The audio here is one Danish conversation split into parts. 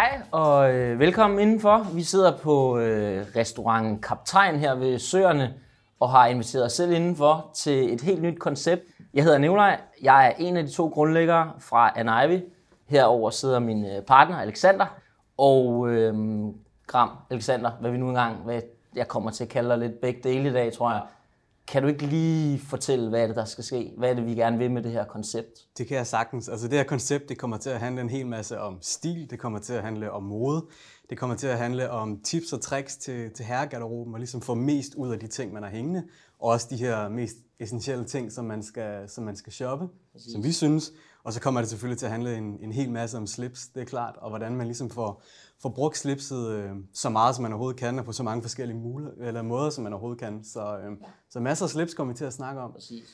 Hej og øh, velkommen indenfor. Vi sidder på øh, restauranten Kaptajn her ved Søerne og har inviteret os selv indenfor til et helt nyt koncept. Jeg hedder Nikolaj. Jeg er en af de to grundlæggere fra Ivy. Herover sidder min øh, partner Alexander og øh, Gram Alexander, hvad vi nu engang, hvad jeg kommer til at kalde dig lidt begge dele i dag, tror jeg. Kan du ikke lige fortælle, hvad er det, der skal ske? Hvad er det, vi gerne vil med det her koncept? Det kan jeg sagtens. Altså det her koncept, det kommer til at handle en hel masse om stil, det kommer til at handle om mode, det kommer til at handle om tips og tricks til, til herregarderoben, og ligesom få mest ud af de ting, man har hængende, og også de her mest essentielle ting, som man skal, som man skal shoppe, Præcis. som vi synes. Og så kommer det selvfølgelig til at handle en, en hel masse om slips, det er klart, og hvordan man ligesom får, får brugt slipset øh, så meget, som man overhovedet kan, og på så mange forskellige muligheder, eller måder, som man overhovedet kan. Så, øh, ja. så masser af slips kommer vi til at snakke om. Præcis.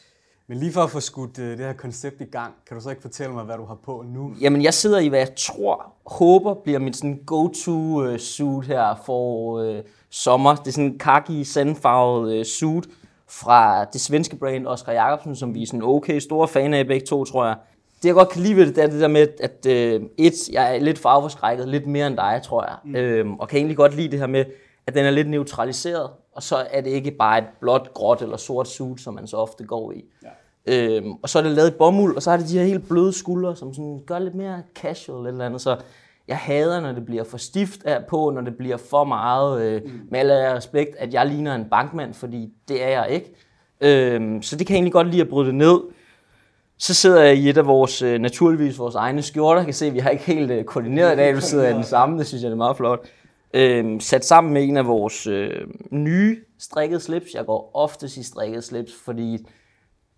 Men lige for at få skudt øh, det her koncept i gang, kan du så ikke fortælle mig, hvad du har på nu? Jamen, jeg sidder i, hvad jeg tror, håber bliver mit sådan go-to øh, suit her for øh, sommer. Det er sådan en khaki sandfarvet øh, suit fra det svenske brand Oscar Jacobsen, som vi er sådan okay store fan af begge to, tror jeg det jeg godt kan lide ved det, det er det der med, at øh, et, jeg er lidt farveforskrækket, lidt mere end dig, tror jeg. Mm. Øhm, og kan egentlig godt lide det her med, at den er lidt neutraliseret, og så er det ikke bare et blåt, gråt eller sort suit, som man så ofte går i. Ja. Øhm, og så er det lavet i bomuld, og så har det de her helt bløde skuldre, som sådan gør lidt mere casual eller andet. Så jeg hader, når det bliver for stift af på, når det bliver for meget, øh, mm. med alle respekt, at jeg ligner en bankmand, fordi det er jeg ikke. Øhm, så det kan jeg egentlig godt lide at bryde det ned. Så sidder jeg i et af vores, øh, naturligvis vores egne skjorter. Jeg kan se, at vi har ikke helt øh, koordineret i dag, vi sidder i den samme. Det synes jeg det er meget flot. Øhm, sat sammen med en af vores øh, nye strikkede slips. Jeg går oftest i strikkede slips, fordi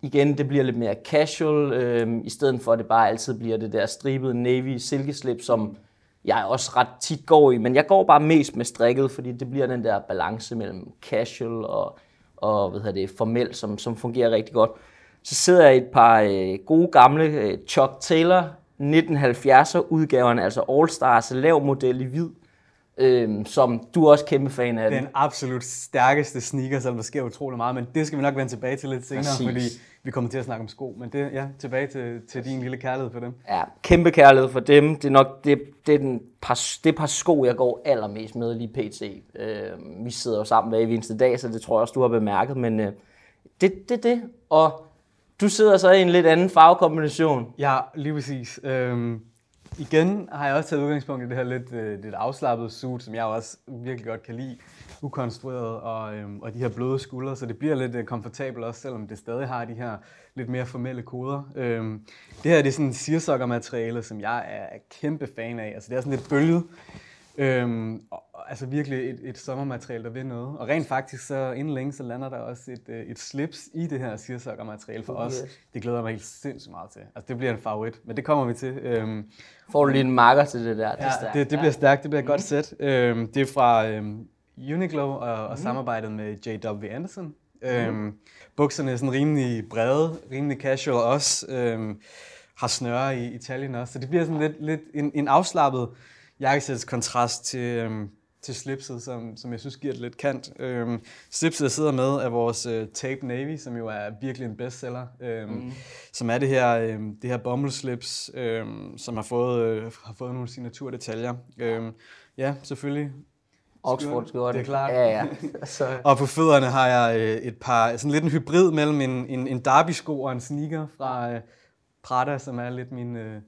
igen, det bliver lidt mere casual, øh, i stedet for at det bare altid bliver det der stribede navy silkeslip, som jeg også ret tit går i. Men jeg går bare mest med strikket, fordi det bliver den der balance mellem casual og, og hvad hedder det, formel, som, som fungerer rigtig godt. Så sidder jeg et par øh, gode gamle øh, Chuck Taylor 1970'er udgaverne, altså All Stars lav model i hvid, øh, som du er også kæmpe fan af. Den absolut stærkeste sneaker, som der sker utrolig meget, men det skal vi nok vende tilbage til lidt senere, Præcis. fordi vi kommer til at snakke om sko. Men det, ja, tilbage til, til din lille kærlighed for dem. Ja, kæmpe kærlighed for dem. Det er nok det, det, er den par, det par sko, jeg går allermest med lige pt. Øh, vi sidder jo sammen hver eneste dag, så det tror jeg også, du har bemærket, men øh, det, det det. Og du sidder så i en lidt anden farvekombination. Ja, lige præcis. Øhm, igen har jeg også taget udgangspunkt i det her lidt, øh, lidt afslappede suit, som jeg også virkelig godt kan lide. Ukonstrueret og, øhm, og de her bløde skuldre, så det bliver lidt øh, komfortabelt også, selvom det stadig har de her lidt mere formelle koder. Øhm, det her det er sådan en sirsokkermateriale, som jeg er kæmpe fan af. Altså det er sådan lidt bølget. Øhm, og, altså virkelig et, et sommermateriale, der vil noget. Og rent faktisk, så inden længe, så lander der også et, øh, et slips i det her sirsokkermateriale for os. Det glæder mig helt sindssygt meget til. Altså det bliver en favorit, men det kommer vi til. Øhm, Får du lige en marker til det der? Det, ja, det, det bliver stærkt, det bliver et godt sæt. Øhm, det er fra øhm, Uniqlo og, og mm. samarbejdet med J.W. Anderson. Mm. Øhm, bukserne er sådan rimelig brede, rimelig casual også. Øhm, har snøre i Italien også, så det bliver sådan lidt, lidt en, en afslappet jakkesæts kontrast til, øhm, til slipset, som, som jeg synes giver det lidt kant. Øhm, slipset, jeg sidder med, er vores øh, Tape Navy, som jo er virkelig en bestseller. Øhm, mm. Som er det her, øhm, det her bomuldsslips, øhm, som har fået, øh, har fået nogle signaturdetaljer. Øhm, ja, selvfølgelig. Oxford skjorte. Det er klart. Ja, ja. Så. og på fødderne har jeg øh, et par, sådan lidt en hybrid mellem en, en, en derby-sko og en sneaker fra øh, Prada, som er lidt min, øh,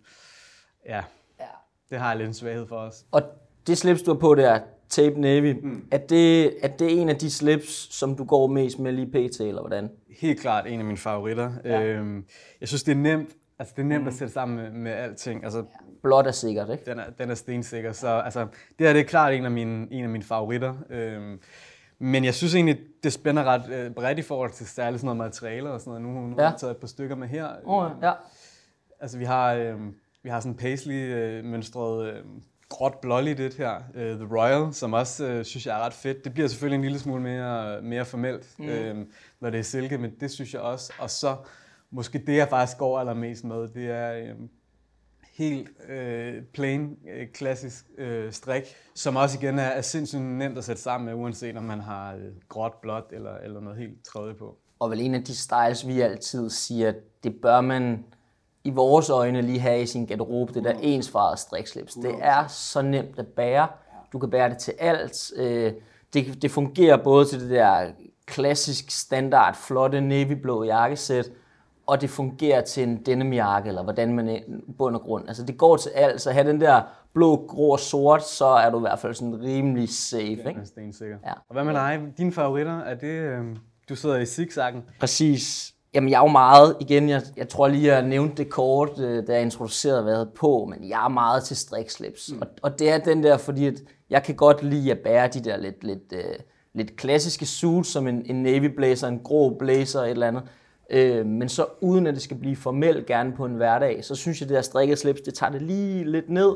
ja, ja, det har jeg lidt en svaghed for os. Og det slips, du har på der, Tape Navy, mm. er, det, er det en af de slips, som du går mest med lige pt, eller hvordan? Helt klart en af mine favoritter. Ja. Øhm, jeg synes, det er nemt, altså, det er nemt mm. at sætte sammen med, med alting. Altså. Blot er sikkert, ikke? Den er, den er stensikker. Så altså, det her det er klart en af mine, en af mine favoritter. Øhm, men jeg synes egentlig, det spænder ret øh, bredt i forhold til særligt sådan noget materialer og sådan noget. Nu, nu ja. har jeg taget et par stykker med her. Oh, ja. Altså vi har, øh, vi har sådan paisley-mønstret øh, gråt blåligt det her, uh, The Royal, som også uh, synes jeg er ret fedt. Det bliver selvfølgelig en lille smule mere, mere formelt, mm. uh, når det er silke, men det synes jeg også. Og så måske det, jeg faktisk går allermest med, det er um, helt uh, plain, uh, klassisk uh, strik, som også igen er, er sindssygt nemt at sætte sammen med, uanset om man har uh, gråt, blåt eller, eller noget helt tredje på. Og vel en af de styles, vi altid siger, det bør man i vores øjne lige have i sin garderobe, det der ensfarvede strikslips. Det er så nemt at bære. Du kan bære det til alt. Øh, det, det fungerer både til det der klassisk, standard, flotte navyblå jakkesæt, og det fungerer til en denimjakke, eller hvordan man er bund og grund. Altså det går til alt, så have den der blå, grå og sort, så er du i hvert fald sådan rimelig safe. Ikke? Det er stensikker. Ja. Og hvad med dig? Dine favoritter, er det... Øh, du sidder i zigzaggen. Præcis. Jamen, jeg er jo meget, igen, jeg, jeg tror lige, jeg nævnte det kort, øh, da jeg introducerede hvad på, men jeg er meget til strikslips. Mm. Og, og det er den der, fordi at jeg kan godt lide at bære de der lidt, lidt, øh, lidt klassiske suits, som en, en navy blazer, en grå blazer, et eller andet. Øh, men så uden at det skal blive formelt gerne på en hverdag, så synes jeg, det der strikket slips, det tager det lige lidt ned.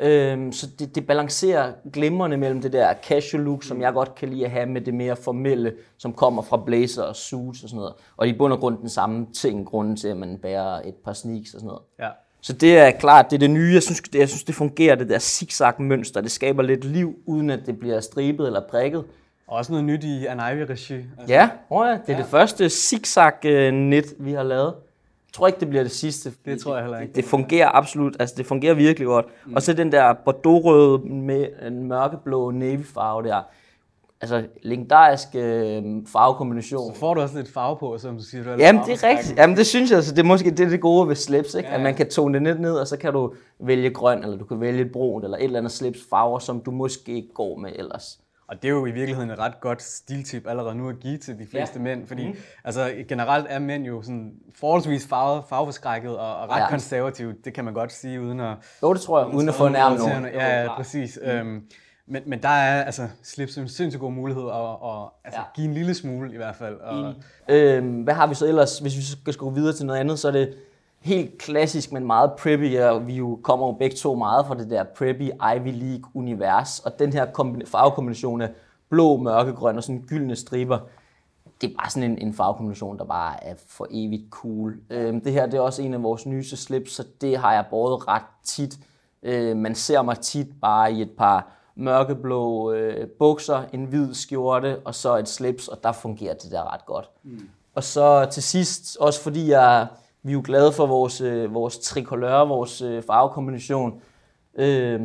Øh, så det, det balancerer glimrende mellem det der casual look, som jeg godt kan lide at have, med det mere formelle, som kommer fra blazer og suits og sådan noget. Og i bund og grund den samme ting, grunden til, at man bærer et par sneaks og sådan noget. Ja. Så det er klart, det er det nye. Jeg synes, det, jeg synes, det fungerer, det der zigzag-mønster. Det skaber lidt liv, uden at det bliver stribet eller prikket. Og også noget nyt i Anivy-regi. Altså, Ja, oh ja, det er ja. det første zigzag-net, vi har lavet. Jeg tror ikke, det bliver det sidste. Det tror jeg heller ikke. Det, fungerer absolut, altså det fungerer virkelig godt. Mm. Og så den der bordeaux med en mørkeblå navy-farve der. Altså, legendarisk øh, farvekombination. Så får du også lidt farve på, som du siger. Du er Jamen, det er rigtigt. Jamen, det synes jeg, altså, det er måske det, er det gode ved slips, ikke? Ja, At ja. man kan tone det lidt ned, og så kan du vælge grøn, eller du kan vælge et brun, eller et eller andet slips farver, som du måske ikke går med ellers. Og det er jo i virkeligheden et ret godt stiltip allerede nu at give til de fleste Ja. mænd, fordi mm. altså, generelt er mænd jo sådan forholdsvis farve, farveforskrækket og, og ret Ja. konservative, det kan man godt sige, uden at... Jo, det tror jeg, uden at få nærme nogen. Ja, ja, præcis. Mm. Øhm, men, men der er altså slips en sindssygt god mulighed at, at altså, Ja. give en lille smule i hvert fald. Og, Øhm, hvad har vi så ellers, hvis vi skal gå videre til noget andet, så er det helt klassisk, men meget preppy, og vi jo kommer jo begge to meget fra det der preppy Ivy League-univers, og den her kombina- farvekombination af blå, mørkegrøn og sådan gyldne striber, det er bare sådan en, en farvekombination, der bare er for evigt cool. Øhm, det her det er også en af vores nyeste slips, så det har jeg båret ret tit. Øh, man ser mig tit bare i et par mørkeblå øh, bukser, en hvid skjorte og så et slips, og der fungerer det der ret godt. Mm. Og så til sidst, også fordi jeg, vi er jo glade for vores, øh, vores tricolore, vores øh, farvekombination, øh,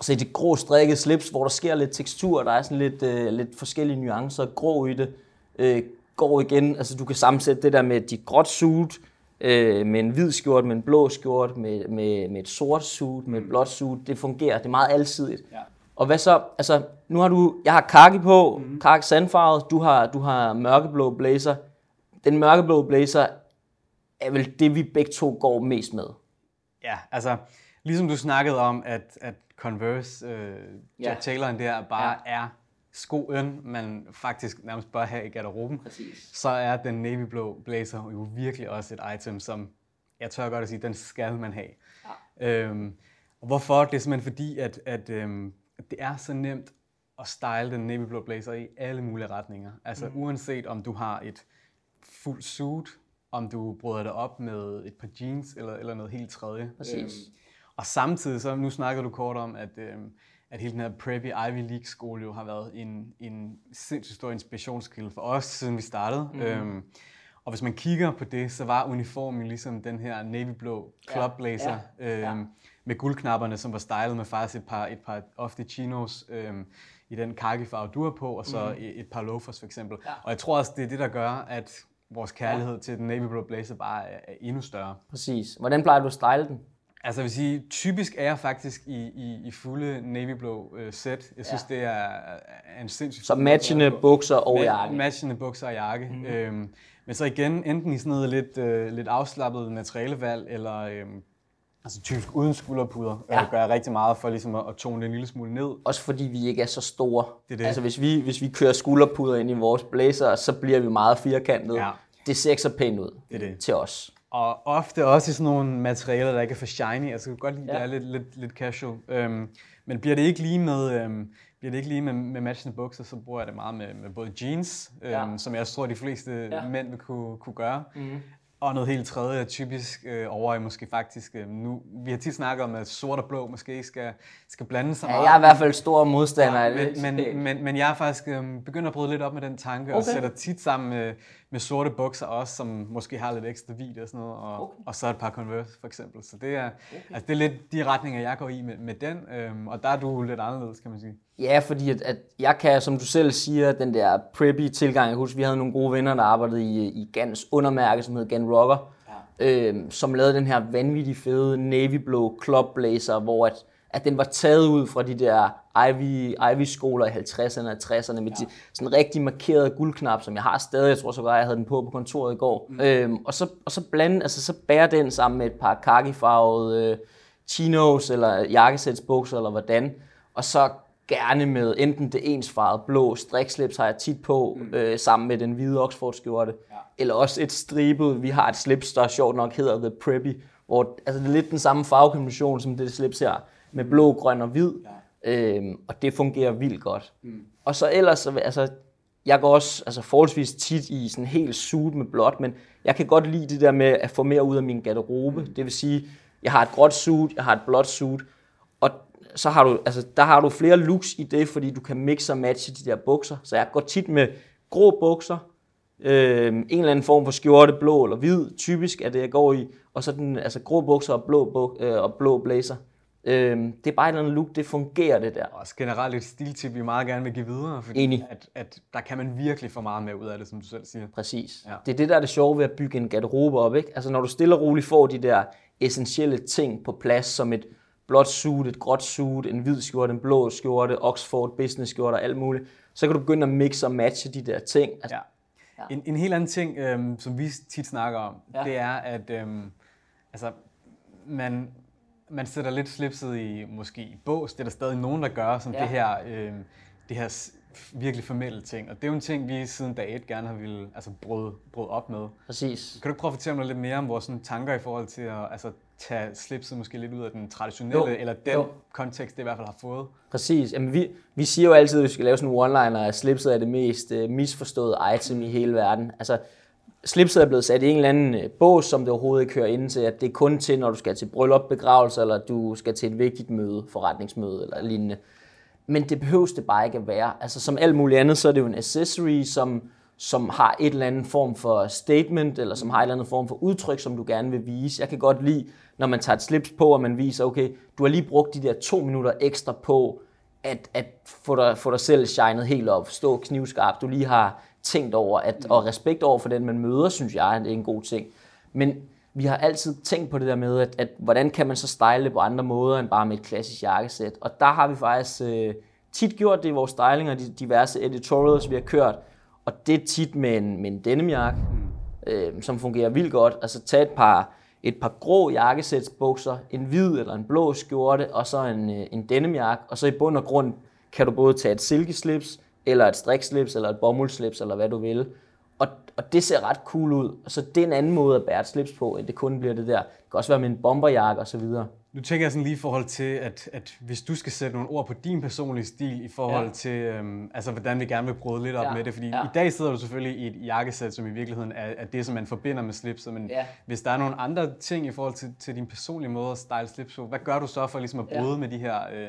så det grå strikket slips, hvor der sker lidt tekstur, der er sådan lidt, øh, lidt forskellige nuancer, grå i det, øh, går igen, altså du kan sammensætte det der med dit gråt suit, øh, med en hvid skjort, med en blå skjort, med, med, med et sort suit, med et blåt suit, det fungerer, det er meget alsidigt. Ja. Og hvad så, altså nu har du, jeg har kaki på, mm. kaki sandfarvet, du har, du har mørkeblå blazer. Den mørkeblå blazer er vel det, vi begge to går mest med. Ja, altså, ligesom du snakkede om, at, at Converse, øh, Ja. Jack Tayloren der bare ja. er skoen, man faktisk nærmest bør have i garderoben, Præcis. så er den navyblå blazer jo virkelig også et item, som jeg tør godt at sige, den skal man have. Ja. Øhm, og hvorfor? Det er simpelthen fordi, at, at, øhm, det er så nemt at style den navyblå blazer i alle mulige retninger. Altså mm. uanset om du har et fuld suit, om du bryder det op med et par jeans eller, eller noget helt tredje. Præcis. og samtidig, så nu snakker du kort om, at, øhm, at hele den her preppy Ivy League skole jo har været en, en sindssygt stor inspirationskilde for os, siden vi startede. Mm. Øhm, og hvis man kigger på det, så var uniformen ligesom den her navyblå club blazer Ja, ja, øhm, med guldknapperne, som var stylet med faktisk et par, et par ofte chinos øhm, i den farve du har på, og så mm. et par loafers for eksempel. Ja. Og jeg tror også, det er det, der gør, at vores kærlighed ja. til den navyblå blazer bare er, er endnu større. Præcis. Hvordan plejer du at style den? Altså jeg vil sige, typisk er jeg faktisk i, i, i fulde navyblå øh, sæt. Jeg synes, Ja. det er, er en sindssygt... Så matchende bukser og Ma- jakke. Matchende bukser og jakke. Mm. Øhm, men så igen, enten i sådan noget lidt, øh, lidt afslappet materialevalg, eller øhm, altså typisk uden skulderpuder, Ja. øh, gør jeg rigtig meget for ligesom at, at tone det en lille smule ned. Også fordi vi ikke er så store. Det er det. Altså hvis vi, hvis vi kører skulderpuder ind i vores blazer, så bliver vi meget firkantet. Ja. Det ser ikke så pænt ud Det er det. til os. Og ofte også i sådan nogle materialer, der ikke er for shiny. Altså, jeg kan godt lide, Ja. det er lidt, lidt, lidt casual. Øhm, men bliver det ikke lige med, øhm, bliver det ikke lige med, med matchende bukser, så bruger jeg det meget med, med både jeans, øhm, Ja. som jeg også tror, de fleste ja. mænd vil kunne, kunne gøre. Mm. Og noget helt tredje er typisk øh, over i måske faktisk, øh, nu, vi har tit snakket om, at sort og blå måske ikke skal, skal blande sig Ja, meget. jeg er i hvert fald stor modstander af Ja, men, men, men, men jeg er faktisk øh, begyndt at bryde lidt op med den tanke, okay. og sætter tit sammen med, med sorte bukser også, som måske har lidt ekstra vidde og sådan noget, og, Okay. og så et par Converse for eksempel. Så det er, okay. altså, det er lidt de retninger, jeg går i med, med den, øhm, og der er du lidt anderledes, kan man sige. Ja, fordi at, at jeg kan, som du selv siger, den der preppy tilgang. Jeg husker, vi havde nogle gode venner, der arbejdede i, i Gans undermærke, som hed Gan Rocker, ja. øhm, som lavede den her vanvittigt fede navy blå club blazer, hvor at, at den var taget ud fra de der Ivy, Ivy skoler i 50'erne og 60'erne med ja. de, sådan en rigtig markeret guldknap, som jeg har stadig. Jeg tror sågar, jeg havde den på på kontoret i går. Mm. Øhm, og, så, og så blande, altså så bærer den sammen med et par khaki-farvede øh, chinos eller jakkesætsbukser eller hvordan. Og så gerne med enten det ensfarvede blå strikslips har jeg tit på, mm. øh, sammen med den hvide Oxford-skjorte. Ja. Eller også et stribet, vi har et slips, der sjovt nok hedder The Preppy, hvor altså, det er lidt den samme farvekombination som det slips her, med blå, grøn og hvid. Ja. Øhm, og det fungerer vildt godt. Mm. Og så ellers, altså, jeg går også altså, forholdsvis tit i sådan helt suit med blåt, men jeg kan godt lide det der med at få mere ud af min garderobe. Det vil sige, jeg har et gråt suit, jeg har et blåt suit, og så har du, altså, der har du flere looks i det, fordi du kan mixe og matche de der bukser. Så jeg går tit med grå bukser, øh, en eller anden form for skjorte, blå eller hvid, typisk er det, jeg går i, og så den, altså grå bukser og blå, buk, øh, og blå blazer. Øh, det er bare et eller andet look, det fungerer det der. Også generelt et stiltip, vi meget gerne vil give videre, fordi Enig. At, at der kan man virkelig få meget mere ud af det, som du selv siger. Præcis. Ja. Ja. Det er det, der er det sjove ved at bygge en garderobe op. Ikke? Altså når du stille og roligt får de der essentielle ting på plads, som et blåt suit, et gråt suit, en hvid skjorte, en blå skjorte, Oxford business skjorte og alt muligt, så kan du begynde at mixe og matche de der ting. Altså, Ja. En, en helt anden ting, øhm, som vi tit snakker om, Ja. ja. det er, at øhm, altså, man, man sætter lidt slipset i måske i bås. Det er der stadig nogen, der gør, som Ja. det her, øhm, det her virkelig formelle ting. Og det er jo en ting, vi siden dag et gerne har ville altså, bryde, bryde op med. Præcis. Kan du ikke prøve at fortælle mig lidt mere om vores sådan, tanker i forhold til at altså, tage slipset måske lidt ud af den traditionelle, Jo. eller den Jo. kontekst, det i hvert fald har fået? Præcis. Jamen, vi, vi siger jo altid, at vi skal lave sådan en one-liner, at slipset er det mest uh, misforståede item i hele verden. Altså, slipset er blevet sat i en eller anden øh, bås, som det overhovedet ikke hører ind til, at det er kun til, når du skal til bryllup, begravelse, eller du skal til et vigtigt møde, forretningsmøde eller lignende. Men det behøves det bare ikke at være. Altså som alt muligt andet, så er det jo en accessory, som, som har et eller andet form for statement, eller som har et eller andet form for udtryk, som du gerne vil vise. Jeg kan godt lide, når man tager et slips på, og man viser, okay, du har lige brugt de der to minutter ekstra på, at, at få, dig, få dig selv shined helt op, stå knivskarpt, du lige har tænkt over, at, og respekt over for den, man møder, synes jeg, det er en god ting. Men vi har altid tænkt på det der med, at, at hvordan kan man så style det på andre måder, end bare med et klassisk jakkesæt. Og der har vi faktisk øh, tit gjort det i vores styling og de diverse editorials, vi har kørt. Og det er tit med en, med en denimjakke, øh, som fungerer vildt godt. Altså tage et par, et par grå jakkesætsbukser, en hvid eller en blå skjorte, og så en, øh, en denimjakke. Og så i bund og grund kan du både tage et silkeslips, eller et strikslips, eller et bomuldslips, eller hvad du vil. Og, og det ser ret cool ud. Så det er en anden måde at bære et slips på, end det kun bliver det der. Det kan også være med en bomberjakke og så videre. Nu tænker jeg sådan lige i forhold til, at, at hvis du skal sætte nogle ord på din personlige stil i forhold Ja. ja. til, øhm, altså hvordan vi gerne vil bryde lidt op Ja. med det. Fordi Ja. ja. i dag sidder du selvfølgelig i et jakkesæt, som i virkeligheden er, er det, som man forbinder med slipset. Men Ja. hvis der er nogle andre ting i forhold til, til din personlige måde at style slips på, hvad gør du så for ligesom at Ja. bryde med de her øh,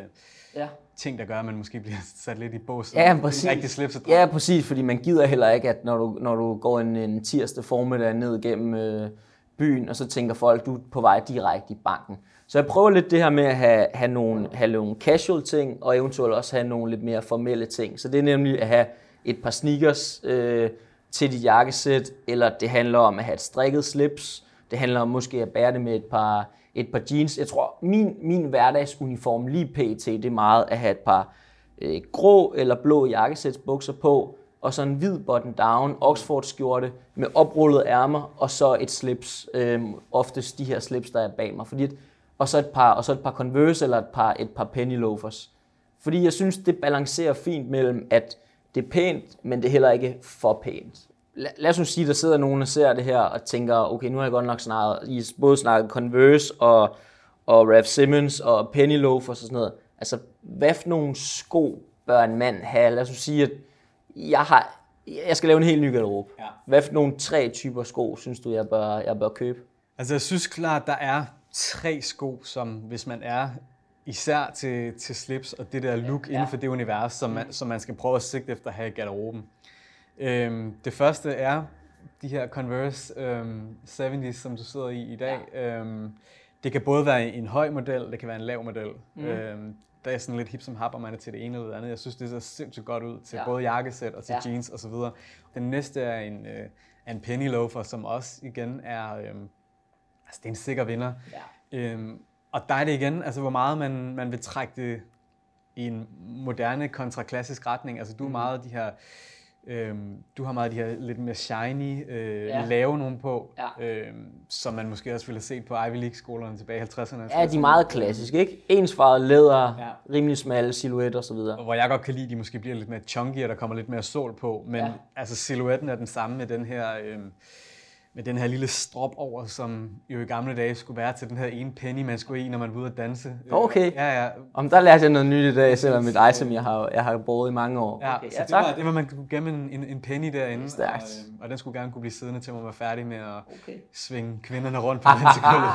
Ja. ting, der gør, at man måske bliver sat lidt i bås? Ja, præcis. Rigtig slipset. Ja, præcis, fordi man gider heller ikke, at når du, når du går en, en tirsdag formiddag ned gennem øh, byen, og så tænker folk, du er på vej direkte i banken. Så jeg prøver lidt det her med at have, have, nogle, have nogle casual ting, og eventuelt også have nogle lidt mere formelle ting. Så det er nemlig at have et par sneakers øh, til dit jakkesæt, eller det handler om at have et strikket slips, det handler om måske at bære det med et par, et par jeans. Jeg tror, min, min hverdagsuniform lige pt, det er meget at have et par øh, grå eller blå jakkesætsbukser på, og så en hvid button down, Oxford skjorte med oprullede ærmer, og så et slips, øh, oftest de her slips, der er bag mig, fordi at, og, så et par, og så et par Converse eller et par, et par penny loafers. Fordi jeg synes, det balancerer fint mellem, at det er pænt, men det er heller ikke for pænt. La- Lad os nu sige, der sidder nogen og ser det her og tænker, okay, nu har jeg godt nok snakket, I både snakket Converse og, og Ralph Simmons og penny loafers og sådan noget. Altså, hvad for nogle sko bør en mand have? Lad os nu sige, at jeg har Jeg skal lave en helt ny garderobe. Ja. Hvad for nogle tre typer sko, synes du, jeg bør, jeg bør købe? Altså jeg synes klart, der er tre sko, som hvis man er især til, til slips og det der look ja. inden for det univers, som man, som man skal prøve at sigte efter at have i garderoben. Øhm, det første er de her Converse øhm, 70's, som du sidder i i dag. Ja. Øhm, det kan både være en høj model, det kan være en lav model. Mm. Øhm, der er sådan lidt hip som hap, om man er til det ene eller det andet. Jeg synes, det ser sindssygt godt ud til ja. både jakkesæt og til ja. jeans osv. Den næste er en, øh, en penny loafer, som også igen er, øh, altså det er en sikker vinder. Ja. Øhm, og der er det igen, altså hvor meget man, man vil trække det i en moderne kontra klassisk retning. Altså du er mm. meget de her Øhm, du har meget de her lidt mere shiny, øh, ja. lave nogen på, ja. øhm, som man måske også ville have set på Ivy League-skolerne tilbage i 50'erne. Ja, de er meget klassiske, ikke? Ensfarvet læder, ja. rimelig smalle silhuetter osv. Og hvor jeg godt kan lide, de måske bliver lidt mere chunky, og der kommer lidt mere sol på, men ja. altså silhuetten er den samme med den her... Øh, med den her lille strop over, som jo i gamle dage skulle være til den her ene penny, man skulle i, når man var ude at danse. Okay. Ja, ja. Om der lærte jeg noget nyt i dag, selvom mit item, jeg har, jeg har brugt i mange år. Ja, okay, så ja, det, var, det var, man kunne gemme en, en, en penny derinde. Stærkt. Og, øh, og den skulle gerne kunne blive siddende, til man var færdig med at okay. svinge kvinderne rundt på dansegulvet.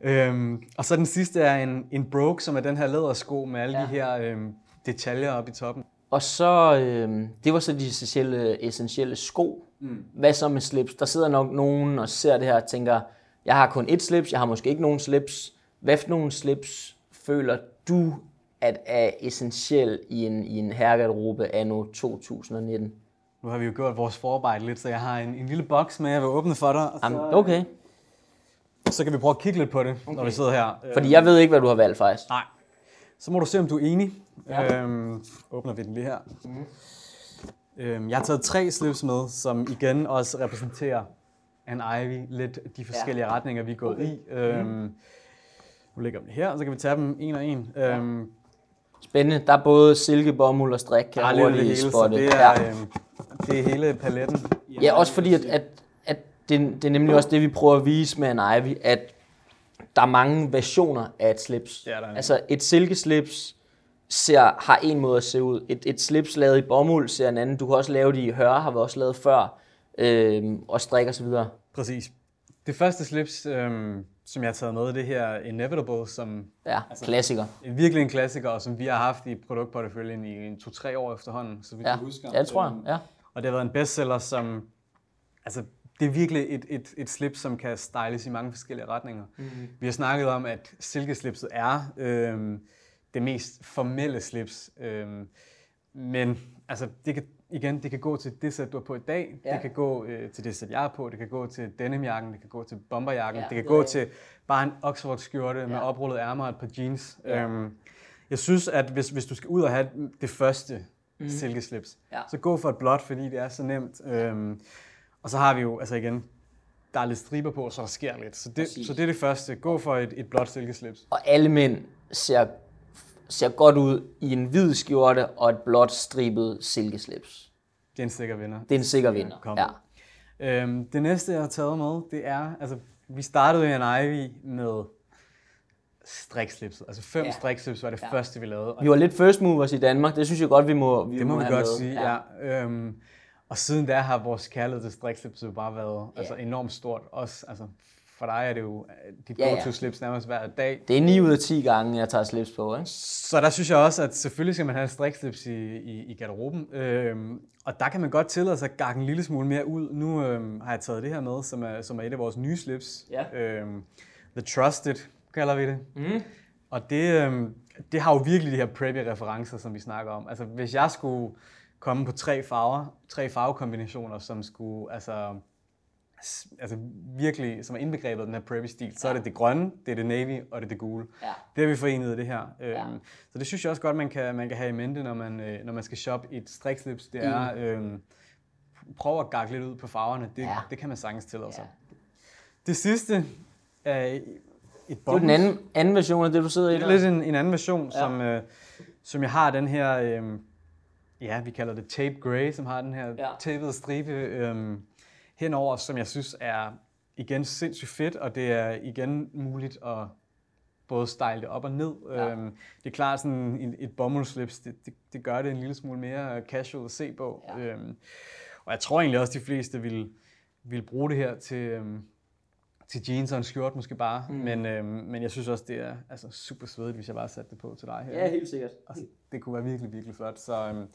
øhm, og så den sidste er en, en broke, som er den her lædersko med alle ja. de her øhm, detaljer oppe i toppen. Og så, øh, det var så de essentielle, essentielle sko. Mm. Hvad så med slips? Der sidder nok nogen og ser det her og tænker, jeg har kun et slips, jeg har måske ikke nogen slips. Hvad for nogle slips føler du, at er essentiel i en, i en herregarderobe anno 2019? Nu har vi jo gjort vores forarbejde lidt, så jeg har en, en lille boks med, jeg vil åbne for dig. Og så, okay. Så kan vi prøve at kigge lidt på det, okay. når vi sidder her. Fordi jeg ved ikke, hvad du har valgt faktisk. Nej. Så må du se, om du er enig. Ja. Øhm, åbner vi den lige her. Mm. Øhm, jeg har taget tre slips med, som igen også repræsenterer en Ivy, lidt de forskellige ja. retninger, vi er gået okay. i. Øhm, mm. Nu lægger vi det her, og så kan vi tage dem en og en. Øhm, Spændende. Der er både silke, bomuld og strik. Kan jeg hurtigt hele, spotte. det er, ja. øhm, det er hele paletten. Ja, også fordi, at, at, at det, det er nemlig også det, vi prøver at vise med en Ivy, at der er mange versioner af et slips. Ja, der er altså et silkeslips ser, har en måde at se ud. Et, et slips lavet i bomuld ser en anden. Du kan også lave det i høre, har vi også lavet før, øh, og strik og så videre. Præcis. Det første slips, øh, som jeg har taget med, det her Inevitable, som ja, altså, klassiker. En, virkelig en klassiker, og som vi har haft i produktporteføljen i en to-tre år efterhånden, så vi ja. kan huske. Ja, det tror jeg. Ja. Og det har været en bestseller, som altså, det er virkelig et, et, et slip, som kan styles i mange forskellige retninger. Mm-hmm. Vi har snakket om, at silkeslipset er øh, det mest formelle slips. Øh, men altså, det kan, igen, det kan gå til det sæt, du har på i dag. Ja. Det kan gå øh, til det sæt, jeg har på. Det kan gå til denimjakken. Det kan gå til bomberjakken. Ja, det kan gå ja. til bare en Oxford-skjorte ja. med oprullet ærmer og et par jeans. Ja. Øhm, jeg synes, at hvis, hvis du skal ud og have det første mm. silkeslips, ja. så gå for et blåt, fordi det er så nemt. Øhm, og så har vi jo, altså igen, der er lidt striber på, så der sker lidt. Så det, så det er det første. Gå for et, et blåt silkeslips. Og alle mænd ser, ser godt ud i en hvid skjorte og et blåt stribet silkeslips. Det er en sikker vinder. Det er en sikker vinder, ja. Øhm, det næste, jeg har taget med, det er, altså vi startede i en Ivy med strikslipset. Altså fem ja. strikslips var det ja. første, vi lavede. Vi var lidt first movers i Danmark, det synes jeg godt, vi må vi Det må, må vi godt med. sige, ja. ja. Øhm, og siden da har vores kærlighed til strikslips jo bare været ja. altså, enormt stort. Også, altså, for dig er det jo øh, dit ja, go-to slips nærmest hver dag. Det er 9 ud af 10 gange, jeg tager slips på. Ikke? Så der synes jeg også, at selvfølgelig skal man have strikslips i, i, i garderoben. Øhm, og der kan man godt tillade sig at gakke en lille smule mere ud. Nu øhm, har jeg taget det her med, som er, som er et af vores nye slips. Ja. Øhm, The Trusted kalder vi det. Mm. Og det, øhm, det har jo virkelig de her preppy referencer, som vi snakker om. Altså hvis jeg skulle komme på tre farver, tre farvekombinationer, som skulle altså, altså virkelig, som er indbegrebet af den her preppy stil, så er det det grønne, det er det navy og det er det gule. Ja. Det har vi forenet i det her. Ja. Øhm, så det synes jeg også godt, man kan, man kan have i mente, når man, øh, når man skal shoppe et strikslips. Det er, mm. øhm, prøv at gakke lidt ud på farverne. Det, ja. det kan man sagtens til altså. Ja. Det sidste er et bombe. Det er den anden, anden version af det, du sidder i Det er lidt en, en anden version, ja. som, øh, som jeg har den her... Øh, ja, vi kalder det tape gray, som har den her ja. tapede stribe øhm, henover, som jeg synes er igen sindssygt fedt, og det er igen muligt at både style det op og ned. Ja. Øhm, det er klart, sådan et, et bomuldsslips, det, det, det gør det en lille smule mere casual at se på. Ja. Øhm, og jeg tror egentlig også, de fleste vil, vil bruge det her til, øhm, til jeans og en skjort måske bare. Mm. Men, øhm, men jeg synes også, det er altså, super svedigt, hvis jeg bare satte det på til dig her. Ja, helt sikkert. Altså, det kunne være virkelig, virkelig flot. Så, øhm,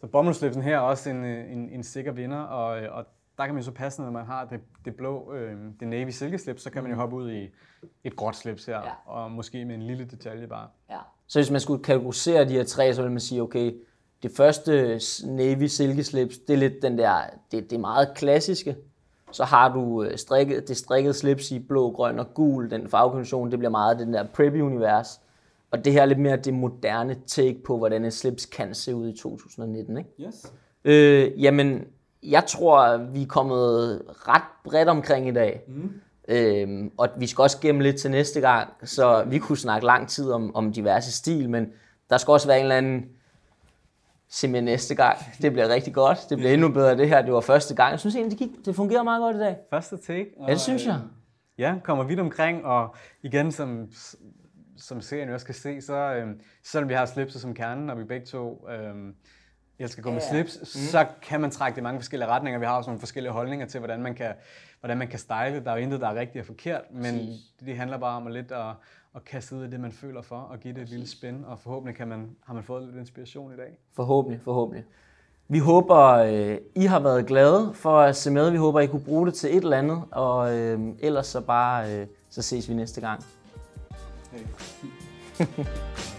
så bomuldslipsen her er også en, øh, en, en sikker vinder, og, øh, og der kan man jo så passe, når man har det, det blå, øh, det navy silkeslips, så kan man jo hoppe ud i et gråt slips her, ja. og måske med en lille detalje bare. Ja. Så hvis man skulle kategorisere de her tre, så vil man sige, okay, det første navy silkeslips, det er lidt den der, det, det er meget klassiske. Så har du øh, strikket, det strikkede slips i blå, grøn og gul, den farvekombination, det bliver meget den der preppy-univers. Og det her er lidt mere det moderne take på, hvordan et slips kan se ud i 2019, ikke? Yes. Øh, jamen, jeg tror, vi er kommet ret bredt omkring i dag. Mm. Øhm, og vi skal også gemme lidt til næste gang, så vi kunne snakke lang tid om, om diverse stil, men der skal også være en eller anden simpelthen næste gang. Det bliver rigtig godt. Det bliver endnu bedre det her. Det var første gang. Jeg synes egentlig, det, gik, det fungerer meget godt i dag. Første take. Og, ja, det synes jeg. Ja, kommer vidt omkring, og igen, som, som serien også kan se, så øhm, selvom vi har slipset som kernen, og vi begge to øhm, jeg skal gå med slips, mm. så kan man trække det i mange forskellige retninger. Vi har også nogle forskellige holdninger til, hvordan man kan, hvordan man kan style. Der er jo intet, der er rigtigt og forkert, men det, det handler bare om at lidt at, at kaste ud af det, man føler for, og give det et lille spin, og forhåbentlig kan man, har man fået lidt inspiration i dag. Forhåbentlig, forhåbentlig. Vi håber, øh, I har været glade for at se med. Vi håber, I kunne bruge det til et eller andet, og øh, ellers så bare, øh, så ses vi næste gang. Hey.